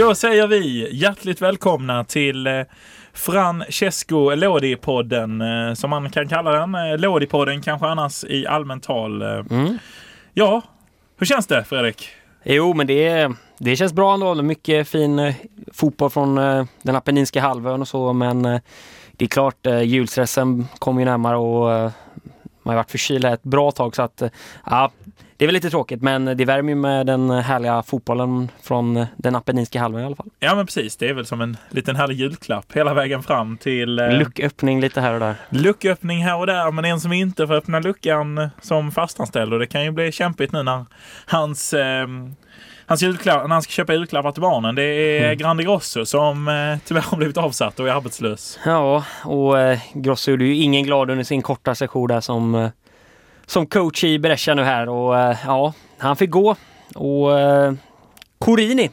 Då säger vi hjärtligt välkomna till eh, Francesco Lodi-podden, eh, som man kan kalla den. Eh, Lodi-podden kanske annars i allmänt tal. Mm. Ja, hur känns det Fredrik? Jo, men det, det känns bra ändå. Mycket fin fotboll från den Apenninska halvön och så, men det är klart, julstressen kommer ju närmare och man har varit förkyld här ett bra tag så att ja, det är väl lite tråkigt men det värmer ju med den härliga fotbollen från den Apenninska halvön i alla fall. Ja men precis, det är väl som en liten härlig julklapp hela vägen fram till eh, Lucköppning lite här och där. lucköppning här och där. Men en som inte får öppna luckan som fastanställd och det kan ju bli kämpigt nu när hans eh, Hans julklapp, när han ska köpa julklappar till barnen, det är Mm. Grande Grosso som eh, tyvärr har blivit avsatt och är arbetslös. Ja, och eh, Grosso gjorde ju ingen glad under sin korta session där som, eh, som coach i Brescia nu här och eh, ja, han fick gå. Och eh, Corini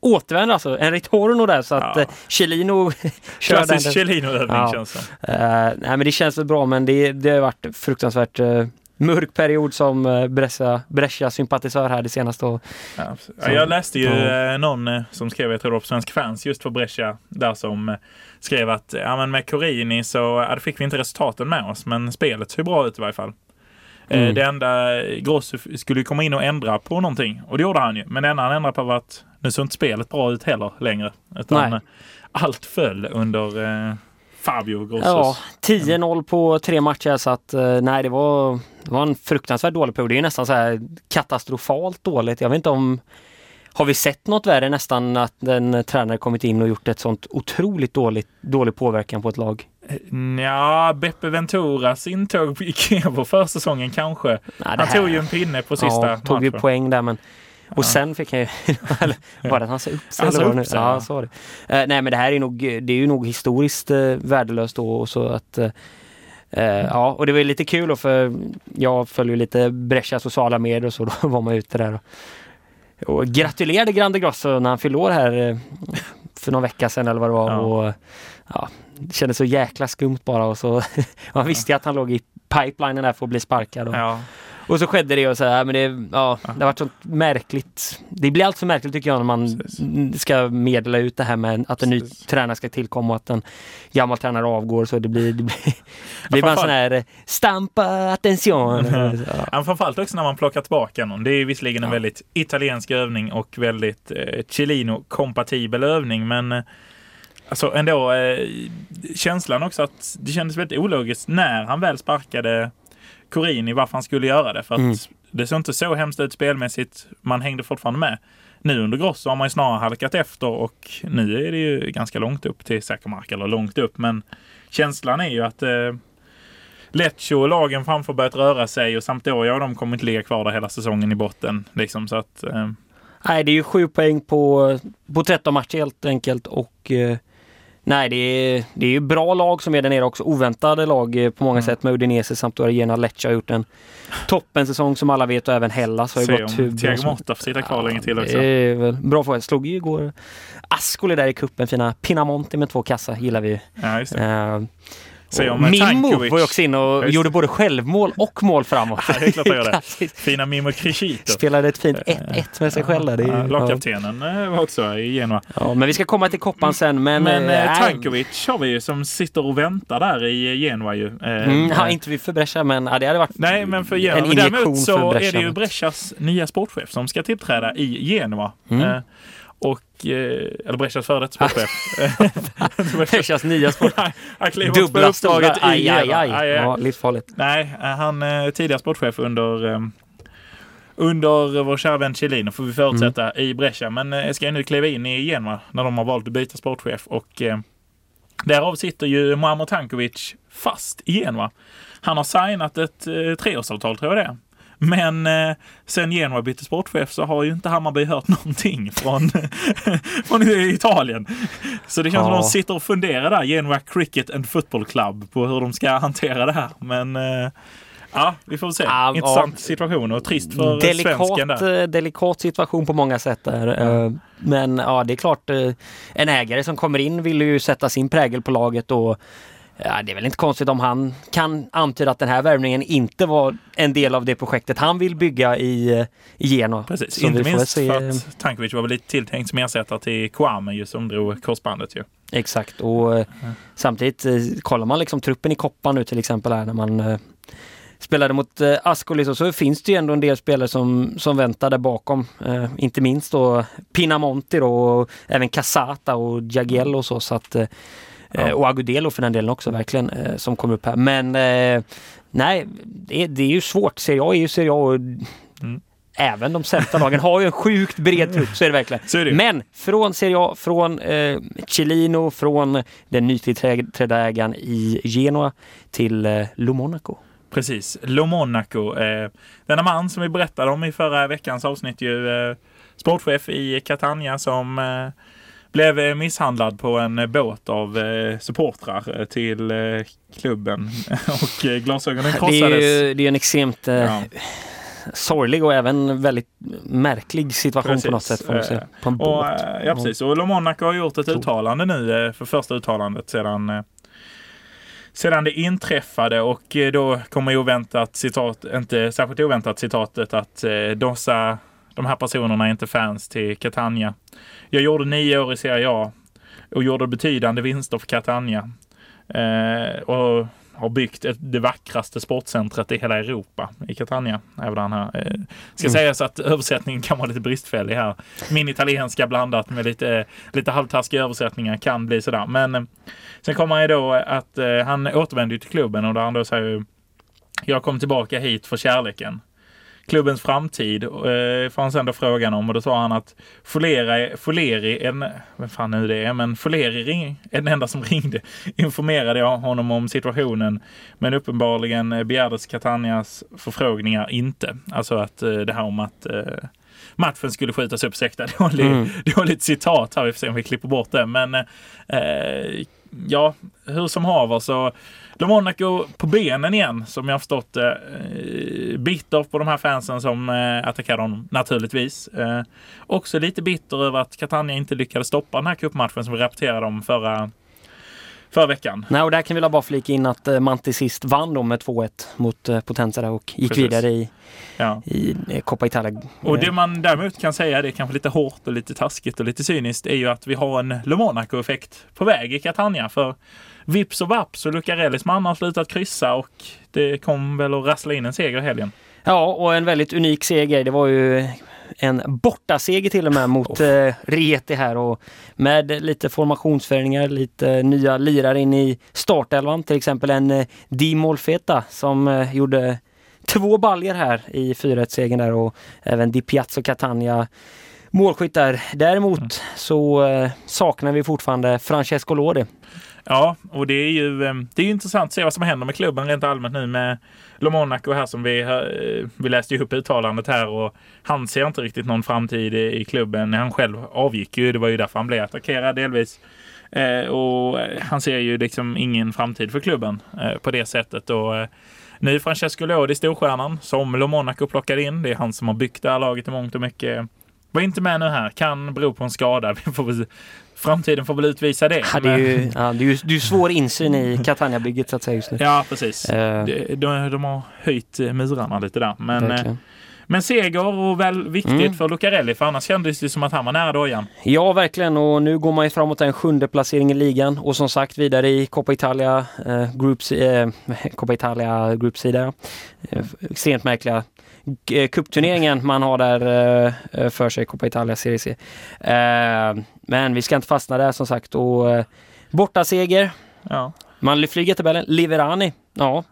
återvänder alltså, en ritorno där så att Ja. eh, Chelino kör den. Klassisk Chiellino-övning Ja. känns det. Eh, nej men det känns väl bra men det, det har varit fruktansvärt eh, mörk period som eh, Brescia, Brescia sympatisör här det senaste. Och, Ja, Så- jag läste ju ja. eh, någon som skrev, jag tror det var på Svensk Fans, just för Brescia, där som skrev att ja, men med Corini så ja, fick vi inte resultaten med oss, men spelet ser bra ut i varje fall. Eh, Mm. Det enda Grosso skulle komma in och ändra på någonting och det gjorde han ju. Men det enda han ändrade på var att nu såg inte spelet bra ut heller längre. Utan Nej. eh, allt föll under eh, Fabio Grossos. Ja, 10-0 på tre matcher så att nej det var, det var en fruktansvärt dålig period. Det är nästan så här katastrofalt dåligt. Jag vet inte om har vi sett något värre nästan att en tränare kommit in och gjort ett sånt otroligt dåligt, dålig påverkan på ett lag? Ja, Beppe Venturas intåg i Kevo försäsongen kanske. Nej, Han tog ju en pinne på sista ja, tog ju matchen. poäng där men och Ja. sen fick han ju, var det att han sa upp sig? Han sa upp sig, Ja, så var det. Eh, nej men det här är nog, det är ju nog historiskt eh, värdelöst då och så att eh, eh, ja, och det var ju lite kul då för jag följer ju lite Brescia sociala medier och så, då var man ute där och, och gratulerade Grande Grosso när han fyllde år här för någon vecka sedan eller vad det var. Ja. Och, ja, det kändes så jäkla skumt bara och så man visste ju att han låg i pipelinen där för att bli sparkad. Och, Ja. och så skedde det och så här, men det, ja, det har varit så märkligt. Det blir allt för märkligt tycker jag när man Precis. ska meddela ut det här med att en ny Precis. tränare ska tillkomma och att en gammal tränare avgår så det blir, det blir, det blir bara en sån här stampa attention. Ja. Ja, framförallt också när man plockar tillbaka någon. Det är visserligen en väldigt italiensk övning och väldigt eh, Chilino-kompatibel övning, men eh, alltså ändå eh, känslan också att det kändes väldigt ologiskt när han väl sparkade Corini varför han skulle göra det. För att Mm. det såg inte så hemskt ut spelmässigt. Man hängde fortfarande med. Nu under Grosso har man ju snarare halkat efter och nu är det ju ganska långt upp till säker mark. Eller långt upp, men känslan är ju att eh, Lecce och lagen framför börjat röra sig och Sampdoria de kommer inte ligga kvar där hela säsongen i botten. Liksom, så att, eh, Nej, det är ju sju poäng på, på 13 matcher helt enkelt och eh, Nej, det är, det är ju bra lag som är där nere också. Oväntade lag eh, på många Mm. sätt med Udinese, Sampdoria, Lecce har gjort en toppensäsong som alla vet och även Hellas har ju gått hur bra Thiago Motta får sitta kvar länge till också. Det är väl bra fråga. Slog ju igår Ascoli där i kuppen fina Pinamonti med två kassar, gillar vi ju. Ja, Se om Mimmo var ju också inne och just gjorde både självmål och mål framåt. Ja, det är klart han gör det. Fina Mimo Crescito. Spelade ett fint 1-1 med sig själv där. Det är. Lagkaptenen eh, var också i Genoa. Ja, men vi ska komma till koppan sen. Men, Men eh, eh, nej. Tankovic har vi ju som sitter och väntar där i Genoa ju. Eh, Mm, ja, eh, inte vi för Brescia, men ja, det hade varit Nej, men för en Genoa. Men injektion däremot så för Brescia. är det ju Brescias nya sportchef som ska tillträda i Genoa. Mm. Och, eh, eller Brescias före detta sportchef. Brescias nya sport. Han klev också på Dubbla uppdraget i Aj, Genoa. aj. Aj, aj. Ja, livsfarligt. Nej, eh, han är tidigare sportchef under eh, under vår kära vän Chiellino får vi förutsätta Mm. i Brescia. Men eh, ska nu kliva in i Genoa när de har valt att byta sportchef. Och eh, därav sitter ju Muammar Tankovic fast i Genoa. Han har signat ett eh, treårsavtal tror jag det är. Men eh, sen Genoa bytte sportchef så har ju inte Hammarby hört någonting från, från Italien. Så det känns som Ja. de sitter och funderar där, Genoa Cricket and Football Club, på hur de ska hantera det här. Men eh, ja, vi får se. Ja, Intressant ja. situation och trist för svensken Delikat, där. eh, delikat situation på många sätt där. Eh, Men ja, det är klart, eh, en ägare som kommer in vill ju sätta sin prägel på laget och Ja, det är väl inte konstigt om han kan antyda att den här värvningen inte var en del av det projektet han vill bygga i, eh, i Genoa. Precis, Så inte minst se- för att Tankovic var väl lite tilltänkt som ersättare till Kwame ju som drog korsbandet ju. Exakt och eh, samtidigt eh, kollar man liksom truppen i koppan nu till exempel här när man spelade mot eh, Ascoli så, så finns det ju ändå en del spelare som, som väntar där bakom. Eh, inte minst då Pinamonti då och även Casata och Jagiello och så. så att, eh, Ja. Och Agudelo för den delen också verkligen eh, som kommer upp här. Men eh, nej, det, är- det är ju svårt. Serie A är ju Serie A och Mm. även de sämsta lagen har ju en sjukt bred trupp, så är det verkligen. Är det. Men från Serie A, från eh, Chilino, från den nytillträdda ägaren i Genoa till eh, Lo Monaco. Precis, Lo Monaco. Eh, denna man som vi berättade om i förra veckans avsnitt ju eh, sportchef i Catania som eh, blev eh, misshandlad på en eh, båt av eh, supportrar till klubben och glasögonen Det är krossades. ju det är en extremt Ja. sorglig och även väldigt märklig situation Precis. på något sätt. Får man säga. På en Och, båt. eh, ja, precis. Och Lo Monaco har gjort ett uttalande nu för första uttalandet sedan sedan det inträffade och då kommer oväntat citat, inte särskilt oväntat citatet att dessa, de här personerna är inte fans till Catania. Jag gjorde nio år i Serie A och gjorde betydande vinster för Catania. Eh, och har byggt ett, det vackraste sportcentret i hela Europa i Catania. Även här. Eh, ska Mm. sägas att översättningen kan vara lite bristfällig här. Min italienska blandat med lite, lite halvtaskiga översättningar kan bli sådär. Men eh, sen kommer han ju då att eh, han återvänder till klubben och där han då säger jag kom tillbaka hit för kärleken. Klubbens framtid eh, får han sen då frågan om och då sa han att Foleri, Foleri en, vem fan nu det är, men Foleri ring, den enda som ringde, informerade jag honom om situationen. Men uppenbarligen eh, begärdes Catanias förfrågningar inte. Alltså att eh, det här om att eh, matchen skulle skjutas upp. Ursäkta, li, Mm. lite citat här, vi får se om vi klipper bort det. Men eh, ja, hur som haver så Lo Monaco på benen igen, som jag har förstått det. Eh, bitter på de här fansen som eh, attackerade honom, naturligtvis. Eh, också lite bitter över att Catania inte lyckades stoppa den här cupmatchen som vi rapporterade om förra, förra veckan. Nej, och där kan vi bara flika in att eh, man till sist vann då med 2-1 mot eh, Potenza och gick Precis. vidare i, Ja. i eh, Coppa Italia. Och det man däremot kan säga, det är kanske lite hårt och lite taskigt och lite cyniskt, är ju att vi har en Le Monaco-effekt på väg i Catania. För vips och vaps och Lucarellis man har slutat kryssa och det kom väl att rassla in en seger i helgen. Ja, och en väldigt unik seger. Det var ju en bortaseger till och med mot eh, Rieti här och med lite formationsförändringar, lite nya lirare in i startelvan. Till exempel en eh, Di Molfeta som eh, gjorde två baljer här i 4-1-segern där och även Di Piazzo Catania målskytt där. Däremot så eh, saknar vi fortfarande Francesco Lodi. Ja, och det är ju ehm, det är ju intressant att se vad som händer med klubben rent allmänt nu med Lomonaco här som vi, eh, vi läste ju upp uttalandet här och han ser inte riktigt någon framtid i, klubben. Han själv avgick ju, det var ju därför han blev attackerad delvis. Eh, och eh, han ser ju liksom ingen framtid för klubben på det sättet. Och, nu är Francesco Lodi storstjärnan som Lomonaco plockade in. Det är han som har byggt det här laget i mångt och mycket. Var inte med nu här, kan bero på en skada. Vi får väl, framtiden får väl utvisa det. Ja, det är ju, ja, det är ju det är svår insyn i Catania-bygget så att säga just nu. Ja, precis. Eh, De, de, de har höjt eh, murarna lite där. Men, eh, verkligen. men seger och väl viktigt Mm. för Lucarelli för annars kändes det som att han var nära dojan. Ja, verkligen. Och nu går man ju framåt en sjunde placering i ligan och som sagt vidare i Coppa Italia, eh, Groups, eh, Coppa Italia Group-sida. Eh, extremt märkliga cupturneringen man har där eh, eh, för sig, Coppa Italia Serie C. Eh, men vi ska inte fastna där som sagt. Och, eh, bortaseger, Ja. man flyger tabellen. Liverani, ja.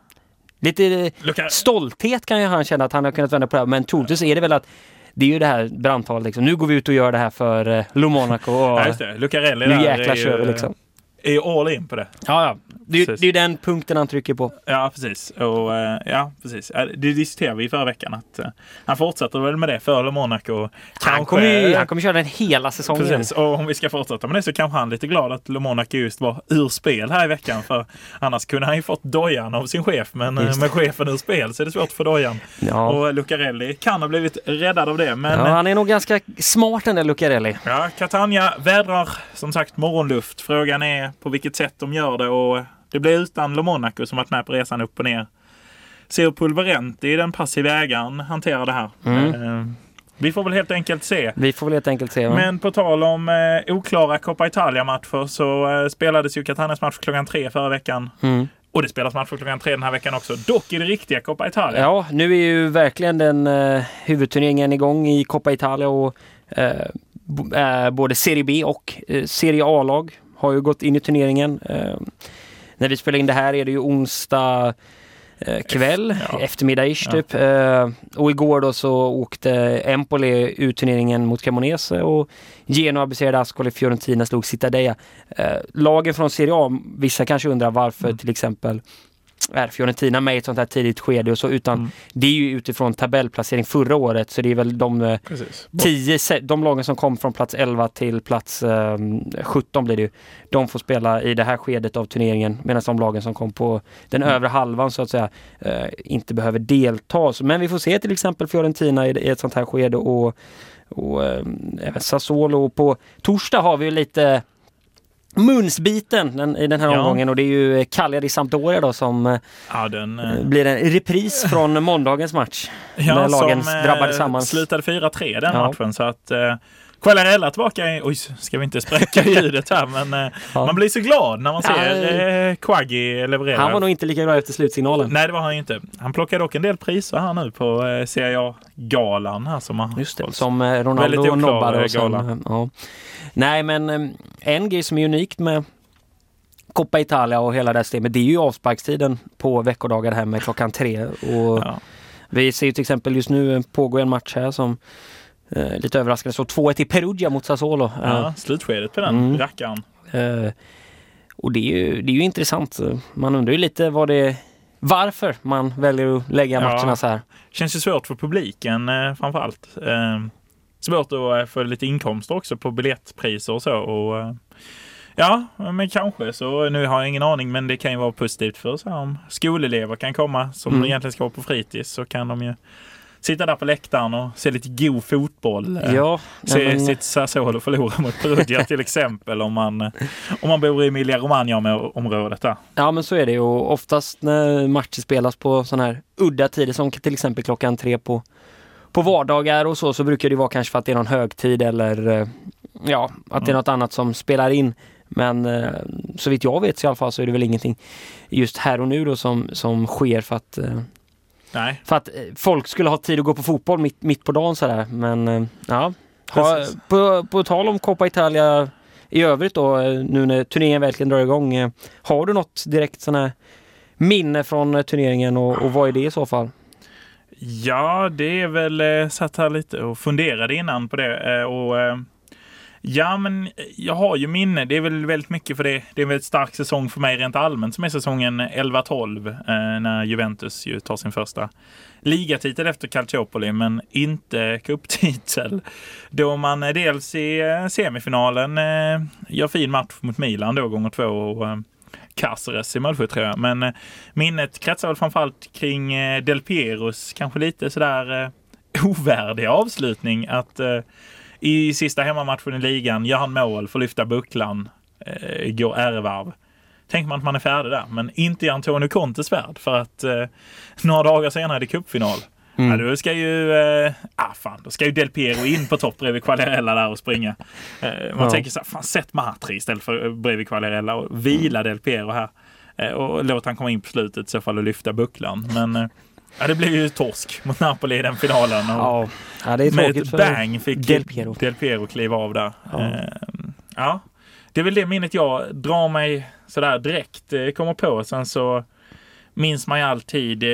Lite Luca, stolthet kan ju han känna att han har kunnat vända på det här. Men troligtvis är det väl att det är ju det här brandtalet liksom. Nu går vi ut och gör det här för eh, Lo Monaco. Och, ja. Lucarelli nu jäklar kör vi liksom. Är ju all in på det. Ja, ja. Det, det är ju den punkten han trycker på. Ja, precis. Och, eh, ja, precis. Det diskuterade vi i förra veckan. Att, eh, han fortsätter väl med det för Monaco. Han kommer, ju, han kommer köra den hela säsongen. Precis, och om vi ska fortsätta med det så kanske han är lite glad att Monaco just var ur spel här i veckan. För annars kunde han ju fått dojan av sin chef. Men eh, med chefen ur spel så är det svårt få dojan. Ja. Och Lucarelli kan ha blivit räddad av det. Men ja, han är nog ganska smart den där Lucarelli. ja Catania vädrar som sagt morgonluft. Frågan är på vilket sätt de gör det. Och Det blir utan Lo Monaco som varit med på resan upp och ner. Ser Pulverenti, den passiva ägaren, hantera det här. Mm. Eh, vi får väl helt enkelt se. Vi får väl helt enkelt se. va? Men på tal om eh, oklara Coppa Italia-matcher så eh, spelades ju Catanes match klockan tre förra veckan. Mm. Och det spelas matcher klockan tre den här veckan också. Dock i det riktiga Coppa Italia. Ja, nu är ju verkligen den eh, huvudturneringen igång i Coppa Italia och eh, eh, både Serie B och eh, Serie A-lag har ju gått in i turneringen. Eh, när vi spelar in det här är det ju onsdag eh, kväll, Ja. eftermiddag-ish Ja. typ. Eh, och igår då så åkte Empoli ut turneringen mot Cremonese och Genoa besegrade Ascoli, Fiorentina slog Cittadella. Lagen från Serie A, vissa kanske undrar varför Mm. till exempel är Fiorentina med i ett sånt här tidigt skede och så utan Mm. det är ju utifrån tabellplacering förra året så det är väl de eh, Precis. tio, de lagen som kom från plats 11 till plats eh, 17 blir det ju. De får spela i det här skedet av turneringen medan de lagen som kom på den Mm. övre halvan så att säga eh, inte behöver delta. Men vi får se till exempel Fiorentina i, i ett sånt här skede och, och eh, även Sassuolo. På torsdag har vi ju lite Munsbiten den, i den här Ja. omgången och det är ju Cagliari Sampdoria då som eh, Ja, den... eh, blir en repris från måndagens match. Ja, När lagen som eh, drabbade samman. slutade 4-3 den Ja. matchen. Så att eh, Quagliarella tillbaka i... Oj, ska vi inte spräcka ljudet här men eh, Ja. man blir så glad när man ser eh, Quaggy leverera. Han var nog inte lika bra efter slutsignalen. Nej, det var han ju inte. Han plockar dock en del priser här nu på eh, CIA-galan här som har Just det, som eh, Ronaldo nobbade. eh, Och sen, eh, ja. Nej men eh, en grej som är unikt med Coppa Italia och hela det här systemet det är ju avsparkstiden på veckodagar här med klockan tre. Och Ja. Vi ser ju till exempel just nu eh, pågår en match här som eh, lite överraskande så 2-1 till Perugia mot Sassuolo. Ja, slutskedet på den Mm. rackaren. Eh, och det är, ju, det är ju intressant. Man undrar ju lite vad det varför man väljer att lägga Ja. matcherna så här. Känns ju svårt för publiken eh, framförallt. Eh, svårt att eh, få lite inkomster också på biljettpriser och så. Och, eh, ja, men kanske så. Nu har jag ingen aning, men det kan ju vara positivt för så här, om skolelever kan komma som Mm. egentligen ska vara på fritids så kan de ju sitta där på läktaren och se lite god fotboll. Eh, Ja, Se men- sitt Sassuolo förlora mot Perugia till exempel om man, eh, om man bor i Emilia Romagna-området där. Ja men så är det ju och oftast när matcher spelas på sådana här udda tider som till exempel klockan tre på, på vardagar och så så brukar det vara kanske för att det är någon högtid eller eh, ja, att det är Mm. något annat som spelar in. Men eh, så vitt jag vet så i alla fall så är det väl ingenting just här och nu då som, som sker för att, eh, Nej, för att eh, folk skulle ha tid att gå på fotboll mitt, mitt på dagen sådär. Men eh, ja, ha, på, på tal om Coppa Italia i övrigt då, eh, nu när turneringen verkligen drar igång. Har du något direkt sån här minne från turneringen och, och vad är det i så fall? Ja, det är väl, satt här lite och funderade innan på det. Och, ja, men jag har ju minne. Det är väl väldigt mycket för det. Det är en väldigt stark säsong för mig rent allmänt som är säsongen 11-12 eh, när Juventus ju tar sin första ligatitel efter Calciopoli, men inte cuptitel. Då man eh, dels i eh, semifinalen eh, gör fin match mot Milan då gånger två och eh, Caceres i Möllsjö tror jag, Men eh, minnet kretsar väl framförallt kring Del Pieros kanske lite sådär ovärdig ovärdiga avslutning. Att eh, i sista hemmamatchen i ligan gör han mål, får lyfta bucklan, eh, går ärevarv. Tänker man att man är färdig där, men inte i Antonio Contes värld för att eh, några dagar senare är det cupfinal. Ja, då ska ju, eh, ah, fan, då ska ju Del Piero in på topp bredvid Quagliarella där och springa. Eh, man Ja. tänker så här, fan sätt Matri istället för eh, bredvid Quagliarella och vila Del Piero här. Eh, och låt han komma in på slutet i så fall och lyfta bucklan. Men eh, ja, det blev ju torsk mot Napoli i den finalen. Och Ja, ja det är med ett bang fick Del Piero. Del Piero kliva av där. Ja. Eh, ja, det är väl det minnet jag drar mig sådär direkt eh, kommer på. Sen så minns man ju alltid, eh,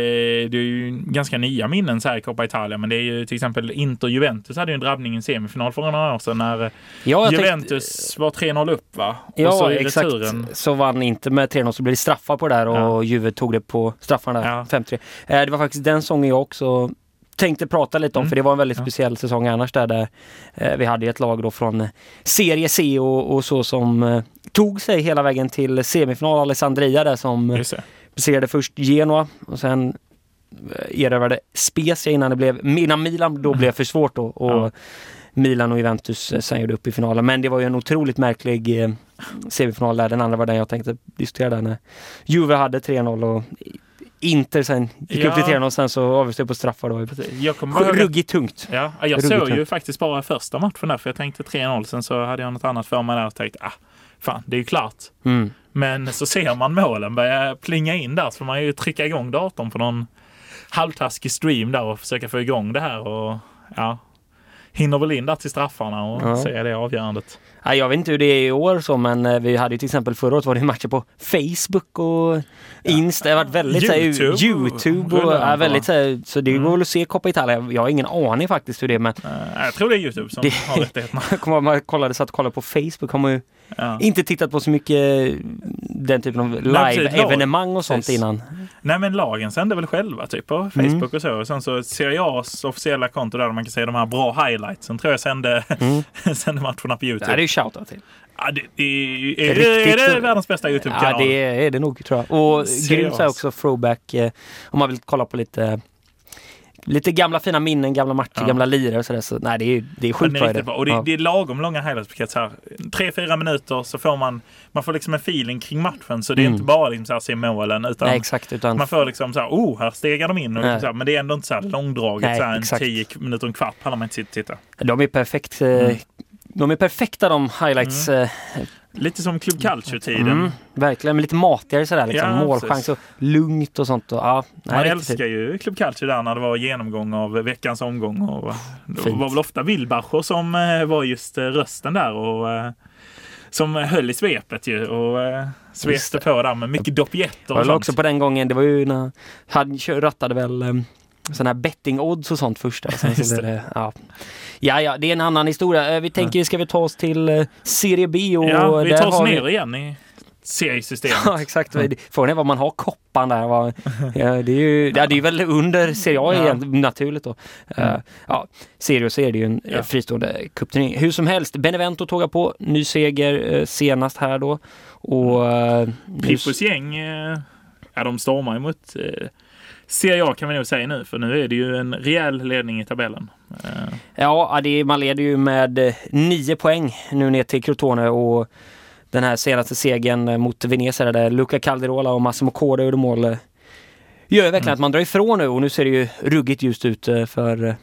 det är ju ganska nya minnen så här i Coppa Italia, men det är ju till exempel Inter-Juventus hade ju en drabbning i en semifinal för några år sedan när eh, Ja, jag tänkte- Juventus var 3-0 upp va? Ja, och så exakt. returen. Så vann inte med 3-0 så blev det straffar på det där och Ja. Juve tog det på straffarna där, Ja. 5-3. Eh, det var faktiskt den sången jag också tänkte prata lite om Mm. för det var en väldigt Ja. speciell säsong annars där, där eh, vi hade ett lag då från Serie C och, och så som eh, tog sig hela vägen till semifinal, Alessandria där som. Besegrade först Genoa och sen eh, erövrade Spezia innan det blev, innan Milan då blev för svårt då och Ja. Milan och Juventus eh, sen gjorde upp i finalen. Men det var ju en otroligt märklig eh, semifinal där. Den andra var den jag tänkte diskutera där när Juve hade 3-0 och Inter sen gick Ja. upp till 3-0 sen så avgjordes det på straffar då. Jag kommer Ruggigt tungt. Ja, jag Ruggigt såg ju tungt. faktiskt bara första matchen där för jag tänkte 3-0. Sen så hade jag något annat för mig där och tänkte ah, fan det är ju klart. Mm. Men så ser man målen börja plinga in där så får man ju trycka igång datorn på någon halvtaskig stream där och försöka få igång det här och ja, hinner väl in där till straffarna och Ja. se det avgörandet. Ja, jag vet inte hur det är i år så men eh, vi hade ju till exempel förra året var det matcher på Facebook och Insta. Det har varit väldigt så här, YouTube. Youtube och ja, väldigt så, här, så det Mm. går väl att se Coppa Italia. Jag har ingen aning faktiskt hur det är men jag tror det är Youtube som Det- har rättigheterna. kommer man kollade, satt och kollade på Facebook man ju Ja. inte tittat på så mycket den typen av live-evenemang och sånt Precis. innan. Nej men lagen sänder väl själva typ på Facebook och så. Och sen så Serie A's officiella konto där man kan se de här bra highlightsen tror jag sände, Mm. sände matcherna på Det Youtube. här är ju shoutout till. Ja, det, det, är, är, Riktigt- är det världens bästa Youtube-kanal? Ja, det är det nog tror jag. Och grymt också throwback eh, om man vill kolla på lite Lite gamla fina minnen, gamla matcher, Ja. gamla lirare och sådär. Så nej, det är, det är sjukt är bra. i riktigt bra. Och det, Ja. det är lagom långa highlights så här. Tre, fyra minuter så får man, man får liksom en feeling kring matchen. Så det är Mm. inte bara liksom så här, se målen utan Nej, exakt. Utan, man får liksom så här, oh, här stegar de in. Och liksom så här, men det är ändå inte så här långdraget. Nej, så här, en exakt. tio minuter, en kvart pallar man inte sitta och titta. de är perfekt. eh, Mm. De är perfekta de highlights. eh, Lite som Club Calcio-tiden. Mm, verkligen, men lite matigare sådär liksom. Ja, Målchans och lugnt och sånt. Och, ja, Man älskar fint. ju Club Calcio där när det var genomgång av veckans omgång. Och det Fint. var väl ofta Wilbacher som eh, var just eh, rösten där och eh, som höll i svepet ju och eh, svepte på där med mycket dopietter Jag och var sånt. också på den gången, det var ju när han rattade väl sådana här betting odds och sånt först. Sen blev det, ja. ja, ja, det är en annan historia. Eh, Vi tänker, ska vi ta oss till eh, Serie B? Och Ja, vi där tar oss ner igen i seriesystemet. Ja, exakt. Frågan är vad man har koppan där. Vad, ja, det, är ju, ja, det är väl under Serie A Ja. igen, naturligt då. Mm. Ja, Serie så är det ju en Ja. ja. fristående cupturnering. Hur som helst, Benevento tågar på. Ny seger eh, senast här då. Och... Pippos gäng, eh, ja de stormar ju Serie A kan vi nog säga nu, för nu är det ju en rejäl ledning i tabellen. Eh, Ja, det man leder ju med eh, nio poäng nu ner till Crotone och den här senaste segern eh, mot Venezia där Luca Calderola och Massimo Corda gjorde mål gör verkligen Mm. att man drar ifrån nu och nu ser det ju ruggigt ljust ut för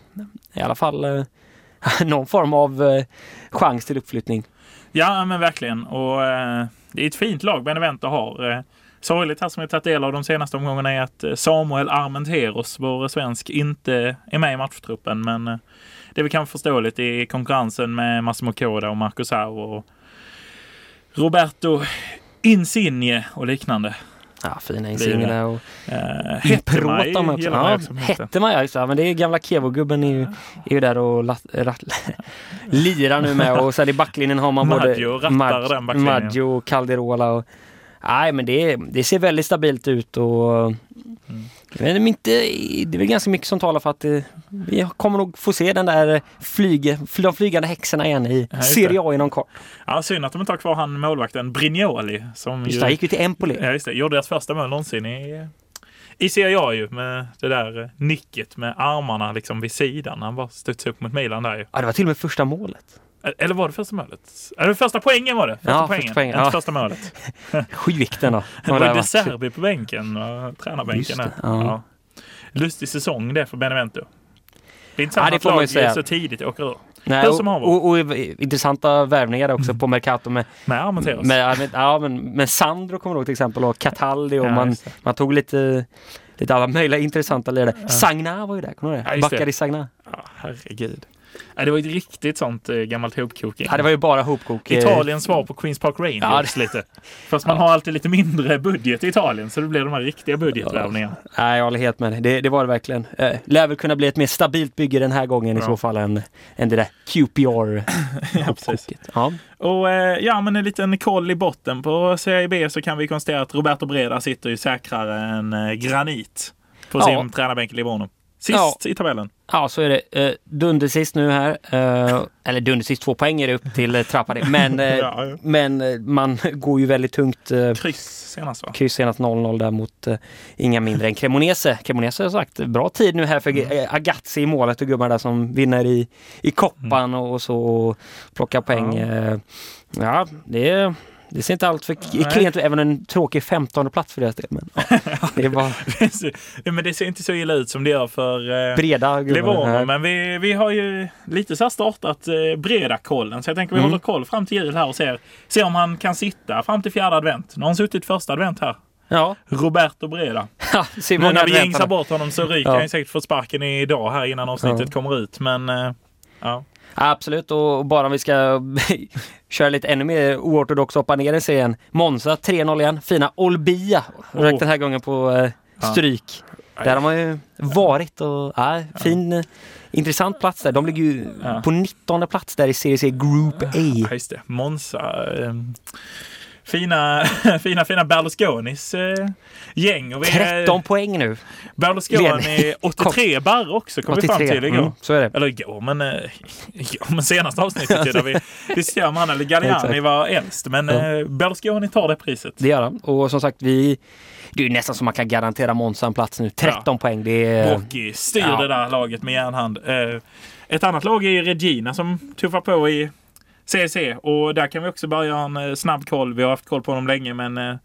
i alla fall någon form av chans till uppflyttning. Ja, men verkligen. Och eh, det är ett fint lag Benevento har. Sorgligt här som jag tagit del av de senaste omgångarna är att eh, Samuel Armenteros, vår svensk, inte är med i matchtruppen. Men eh, det är väl kanske förståeligt i konkurrensen med Massimo Coda och Marcus Au och Roberto Insigne och liknande. Ja, fina där och Eh, Hettemaj också. Ja, också. Hettemaj, det. Ja, men det är gamla Kevo-gubben är ju, är ju där och lat, rat, lirar nu med och sen i backlinjen har man både Maggio den backlinjen. Maggio och Calderola. Och, nej, men det, det ser väldigt stabilt ut och Mm. men inte, det är väl ganska mycket som talar för att det, vi kommer nog få se den där flyge, de flygande häxorna igen i Ja, Serie. A inom kort. Ja, synd att de inte har kvar han målvakten Brignoli. Som Just ju, det, gick ju till Empoli. Ja, just det. Gjorde deras första mål någonsin i, i Serie A ju. Med det där nicket med armarna liksom vid sidan. Han bara studsade upp mot Milan där ju. Ja, det var till och med första målet. Eller var det första målet? Eller första poängen var det? Första Ja, poängen. första poängen, Inte ja. första målet. Skitvikten då. Det var där De? Serbi på bänken och tränarbänken. Det, ja. Ja. Lustig säsong det för Benevento. Det är inte Ja, sant det att ju lag säga. så tidigt åker ur. Nej, och, och, och, intressanta värvningar också på Mercato med, Med Armenteros. med, med, ja, men, med Sandro kommer jag ihåg till exempel och Cataldi och Ja, man, man tog lite Lite alla möjliga intressanta ledare. Sagna var ju där, kommer du ihåg Ja, det? det. Backari Sagna. Ja, herregud. Ja, det var ett riktigt sånt eh, gammalt hopkoking. Ja, det var ju bara hopkok. eh, Italiens svar på Queens Park Rangers Ja, lite. Fast man har alltid lite mindre budget i Italien så det blir de här riktiga budgetvärvningarna. Nej, jag håller helt med. Det, det var det verkligen. Eh, lär väl kunna bli ett mer stabilt bygge den här gången i Ja. så fall än, än det där QPR Ja, precis. Ja. Och eh, ja, men en liten koll i botten på Serie B så kan vi konstatera att Roberto Breda sitter ju säkrare än eh, granit på Ja. sin tränarbänk i Livorno. Sist i tabellen. Ja, så är det. Eh, dundersist nu här. Eh, eller dundersist, två poäng är det upp till eh, Trappade. Men, eh, Ja, ja. men eh, man går ju väldigt tungt. Eh, Kryss senast va? kryss senast 0-0 där mot eh, inga mindre än Cremonese. Cremonese har sagt bra tid nu här för Mm. eh, Agazzi i målet och gubbarna där som vinner i, i koppan och så och plockar poäng. Mm. Ja. Eh, ja, det är, det ser inte allt för klent ut, även en tråkig 15 plats för deras del. Men, ja, det är bara men det ser inte så illa ut som det gör för eh, breda Livorno. gubbar. Men vi, vi har ju lite så här startat eh, breda kollen. Så jag tänker vi Mm. håller koll fram till jul här och ser, ser om han kan sitta fram till fjärde advent. Nu har han suttit första advent här. Ja, Roberto Breda. ja Nu när vi ängsar bort honom så ryker Ja. han säkert få sparken idag här innan avsnittet Ja. kommer ut. Men eh, ja. Absolut, och bara om vi ska köra lite ännu mer oortodox hoppa ner i serien. Monza 3-0 igen. Fina Olbia Oh. den här gången på eh, Ja. stryk. Där har man ju varit och ja, fin, eh, intressant plats där. De ligger ju Ja. på 19 plats där i Serie C Group A. Ja, just det. Monza. Fina, fina, fina Berlusconis eh, gäng. Och vi är- 13 poäng nu. Berlusconi Ledning. 83 barr också kom vi fram 83. till igår. Mm, så är det. Eller igår, men, eh, igår, men senaste avsnittet där vi diskuterade om han eller Galliani var äldst. Men Ja. eh, Berlusconi tar det priset. Det gör han. Och som sagt, vi, det är nästan som man kan garantera Monza en plats nu. 13 poäng. Det är... Brocchi styr ja. det där laget med järnhand. Eh, ett annat lag är Regina som tuffar på i CC och där kan vi också bara göra en eh, snabb koll. Vi har haft koll på dem länge men eh,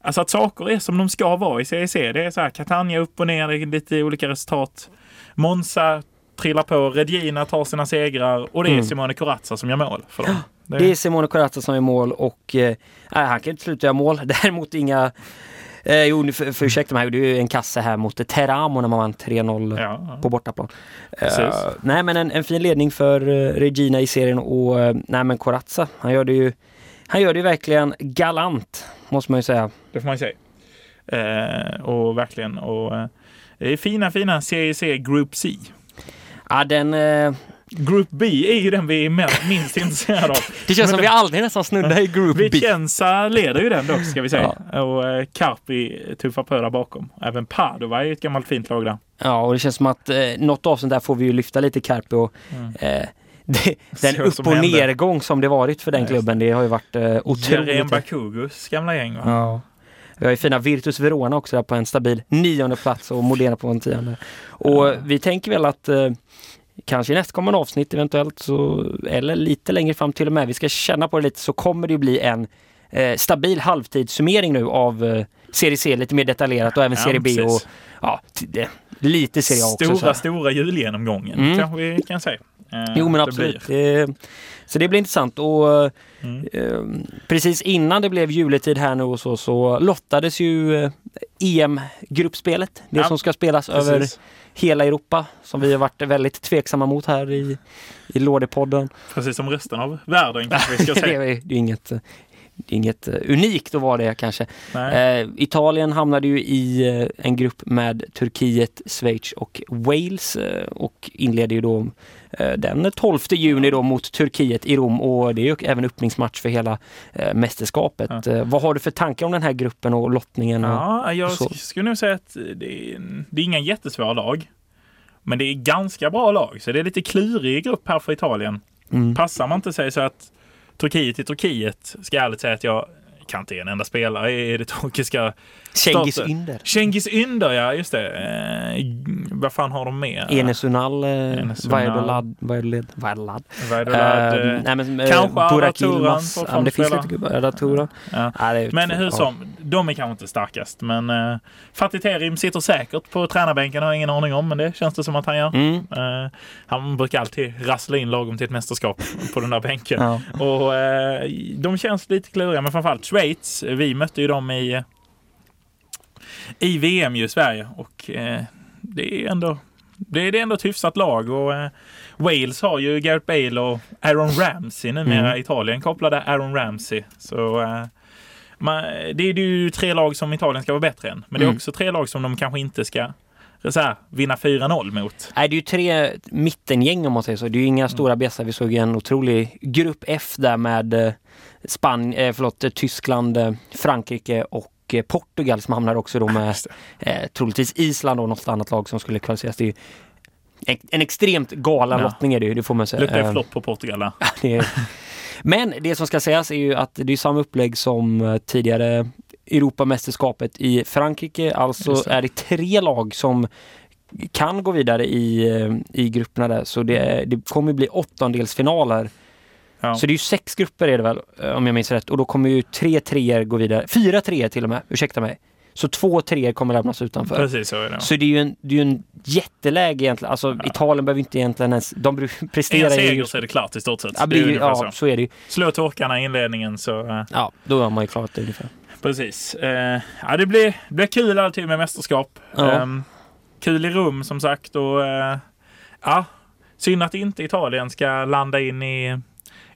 alltså att saker är som de ska vara i CC. Det är så här Catania upp och ner, det är lite olika resultat. Monza trillar på, Regina tar sina segrar och det är Mm. Simone Corazza som gör mål för dem. Det- Det är Simone Corazza som är mål och eh, han kan inte sluta göra mål. Däremot inga Eh, jo, för, för ursäkta mig, det är ju en kasse här mot Teramo när man vann 3-0 Ja, på bortaplan. Eh, nej men en, en fin ledning för eh, Regina i serien och eh, nej men Corazza, han gör det ju han gör det ju verkligen galant, måste man ju säga. Det får man ju säga. Eh, och verkligen. Och, eh, det är fina, fina CEC Group C. Ja, den, Group B är ju den vi är minst intresserade av. det känns som vi aldrig nästan snuddar i Group B. Vicenza leder ju den dock ska vi säga. Och eh, Carpi tuffar på där bakom. Även Padova är ett gammalt fint lag där. Ja, och det känns som att eh, något avsnitt där får vi ju lyfta lite Carpi och Mm. eh, det, den upp och nedgång som det varit för den Ja, klubben, det har ju varit eh, Jerem otroligt. Bakugus gamla gäng va? Ja. Vi har ju fina Virtus Verona också där på en stabil nionde plats och Modena på en tionde. Och Ja. vi tänker väl att eh, kanske i nästkommande avsnitt eventuellt så, eller lite längre fram till och med, vi ska känna på det lite, så kommer det bli en eh, stabil halvtidssummering nu av eh, Serie C lite mer detaljerat och även Ja, Serie B och ja, det, lite Serie A också. Stora, stora julgenomgången Mm. kanske vi kan säga. Eh, Jo men absolut. Det, så det blir intressant och Mm. eh, precis innan det blev juletid här nu och så, så lottades ju eh, EM-gruppspelet. Det Ja, som ska spelas över Precis. Hela Europa som vi har varit väldigt tveksamma mot här i, i Lådepodden. Precis som resten av världen kanske vi ska det, säga. är, det är inget, det är inget eh, unikt att vara det kanske. Eh, Italien hamnade ju i eh, en grupp med Turkiet, Schweiz och Wales eh, och inleder ju då den 12 juni då mot Turkiet i Rom och det är ju även öppningsmatch för hela mästerskapet. Ja. Vad har du för tankar om den här gruppen och lottningen? Och, Ja, jag sk- skulle nog säga att det är, det är inga jättesvåra lag. Men det är ganska bra lag, så det är lite klurig grupp här för Italien. mm. Passar man inte sig så att Turkiet i Turkiet, ska jag ärligt säga att jag kan inte en enda spelare i det turkiska. Cengiz. Ynder. Cengiz Ynder, ja just det. Eh, vad fan har de mer? Enes Unal, eh. Vajdolad, Vajdolad, Vajdolad. Eh, eh, eh, kanske Arda Burak Turan Yilmaz. får Ja, det finns lite gubbar. Arda Turan. ja. Ja, Men hur som, de är kanske inte starkast. Men uh, Fatih Terim sitter säkert på tränarbänken, har jag ingen aning om. Men det känns det som att han gör. Mm. Eh, han brukar alltid rassla in lagom till ett mästerskap på den där bänken. Ja. Och eh, de känns lite kluriga, men framförallt Schweiz. Vi mötte ju dem i, i VM ju i Sverige och eh, det är ändå det är, det är ändå ett hyfsat lag och eh, Wales har ju Gareth Bale och Aaron Ramsey numera. Mm. Italien kopplade Aaron Ramsey. Så eh, man, det är ju tre lag som Italien ska vara bättre än. Men det är Mm. också tre lag som de kanske inte ska så här, vinna 4-0 mot. Nej, det är ju tre mittengäng om man säger så. Det är ju inga stora bjässar. Vi såg en otrolig grupp F där med eh, Span eh, förlåt, eh, Tyskland, eh, Frankrike och eh, Portugal som hamnar också då med Just det. eh, troligtvis Island och något annat lag som skulle kvalificeras. Det är en, extremt galen Ja. lottning är det ju, det får man säga. Luktar ju flopp på Portugal det är- Men det som ska sägas är ju att det är samma upplägg som tidigare Europamästerskapet i Frankrike. Alltså det. är det tre lag som kan gå vidare i, i grupperna där. Så det, det kommer bli åttondelsfinaler Ja. Så det är ju sex grupper är det väl, eh, om jag minns rätt. Och då kommer ju tre treor gå vidare. Fyra treor till och med, ursäkta mig. Så två treor kommer lämnas utanför. Precis så är det. Så det är ju en, det är ju en jätteläge egentligen. Alltså Italien behöver inte egentligen ens... De bru- En presterar seger ju... så är det klart i stort sett. Ja, det är ungefär ja, så. så är det ju. Slå torkarna i inledningen så... eh, Ja, då har man ju klarat det ungefär. Precis. Eh, ja, det blir, det blir kul alltid med mästerskap. Ja. Ehm, kul i rum som sagt och eh, ja, synd att inte Italien ska landa in i,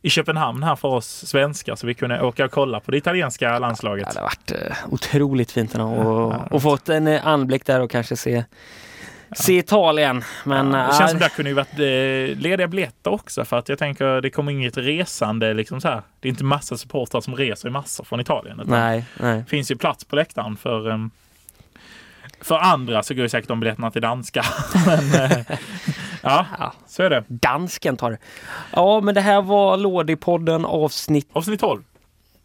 i Köpenhamn här för oss svenskar så vi kunde åka och kolla på det italienska landslaget. Ja, det har varit eh, otroligt fint ändå och, och fått en eh, anblick där och kanske se, se Italien. Men Ja, det eh, känns som det kunde ju varit eh, lediga biljetter också för att jag tänker det kommer inget resande liksom så här. Det är inte massa supportrar som reser i massor från Italien. nej, nej. Finns ju plats på läktaren för ehm, för andra så går ju säkert de biljetterna till danska. Men, eh, ja, Ja. så är det. Dansken tar det. Ja, men det här var Lådipodden avsnitt... Avsnitt 12.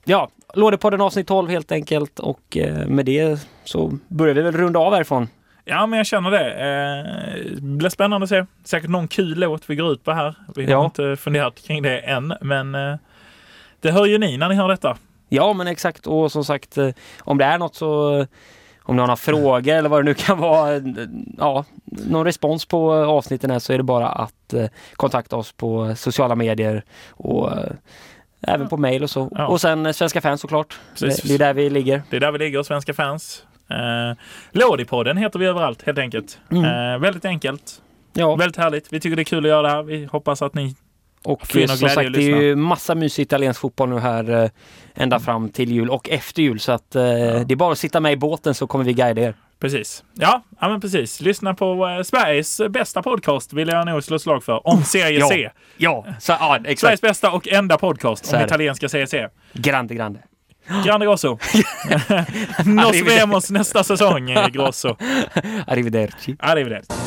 Ja, Lådipodden avsnitt 12 helt enkelt och eh, med det så börjar vi väl runda av härifrån. Ja, men jag känner det. Eh, det blir spännande att se. Säkert någon kul låt vi går ut på här. Vi har Ja. inte funderat kring det än, men eh, det hör ju ni när ni hör detta. Ja, men exakt. Och som sagt, eh, om det är något så... Om ni har några frågor eller vad det nu kan vara, ja, någon respons på avsnitten här så är det bara att eh, kontakta oss på sociala medier och eh, även på mail och så. Ja. Och sen eh, Svenska fans såklart. Precis. Det, det är där vi ligger. Det är där vi ligger, svenska fans. Eh, Lådipodden heter vi överallt helt enkelt. Mm. Eh, väldigt enkelt, Ja, väldigt härligt. Vi tycker det är kul att göra det här. Vi hoppas att ni och som sagt det är ju massa mysig italiensk fotboll nu här eh, ända fram till jul och efter jul så att eh, det är bara att sitta med i båten så kommer vi guida er. Precis. Ja, ja men precis. Lyssna på eh, Sveriges bästa podcast vill jag nog slå slag för. Om Serie Ja. C. Ja, så, ja Sveriges exakt. bästa och enda podcast om italienska Serie C. Grande, grande. Grande Grosso. Nos vemos nästa säsong, Grosso. Arrivederci. Arrivederci.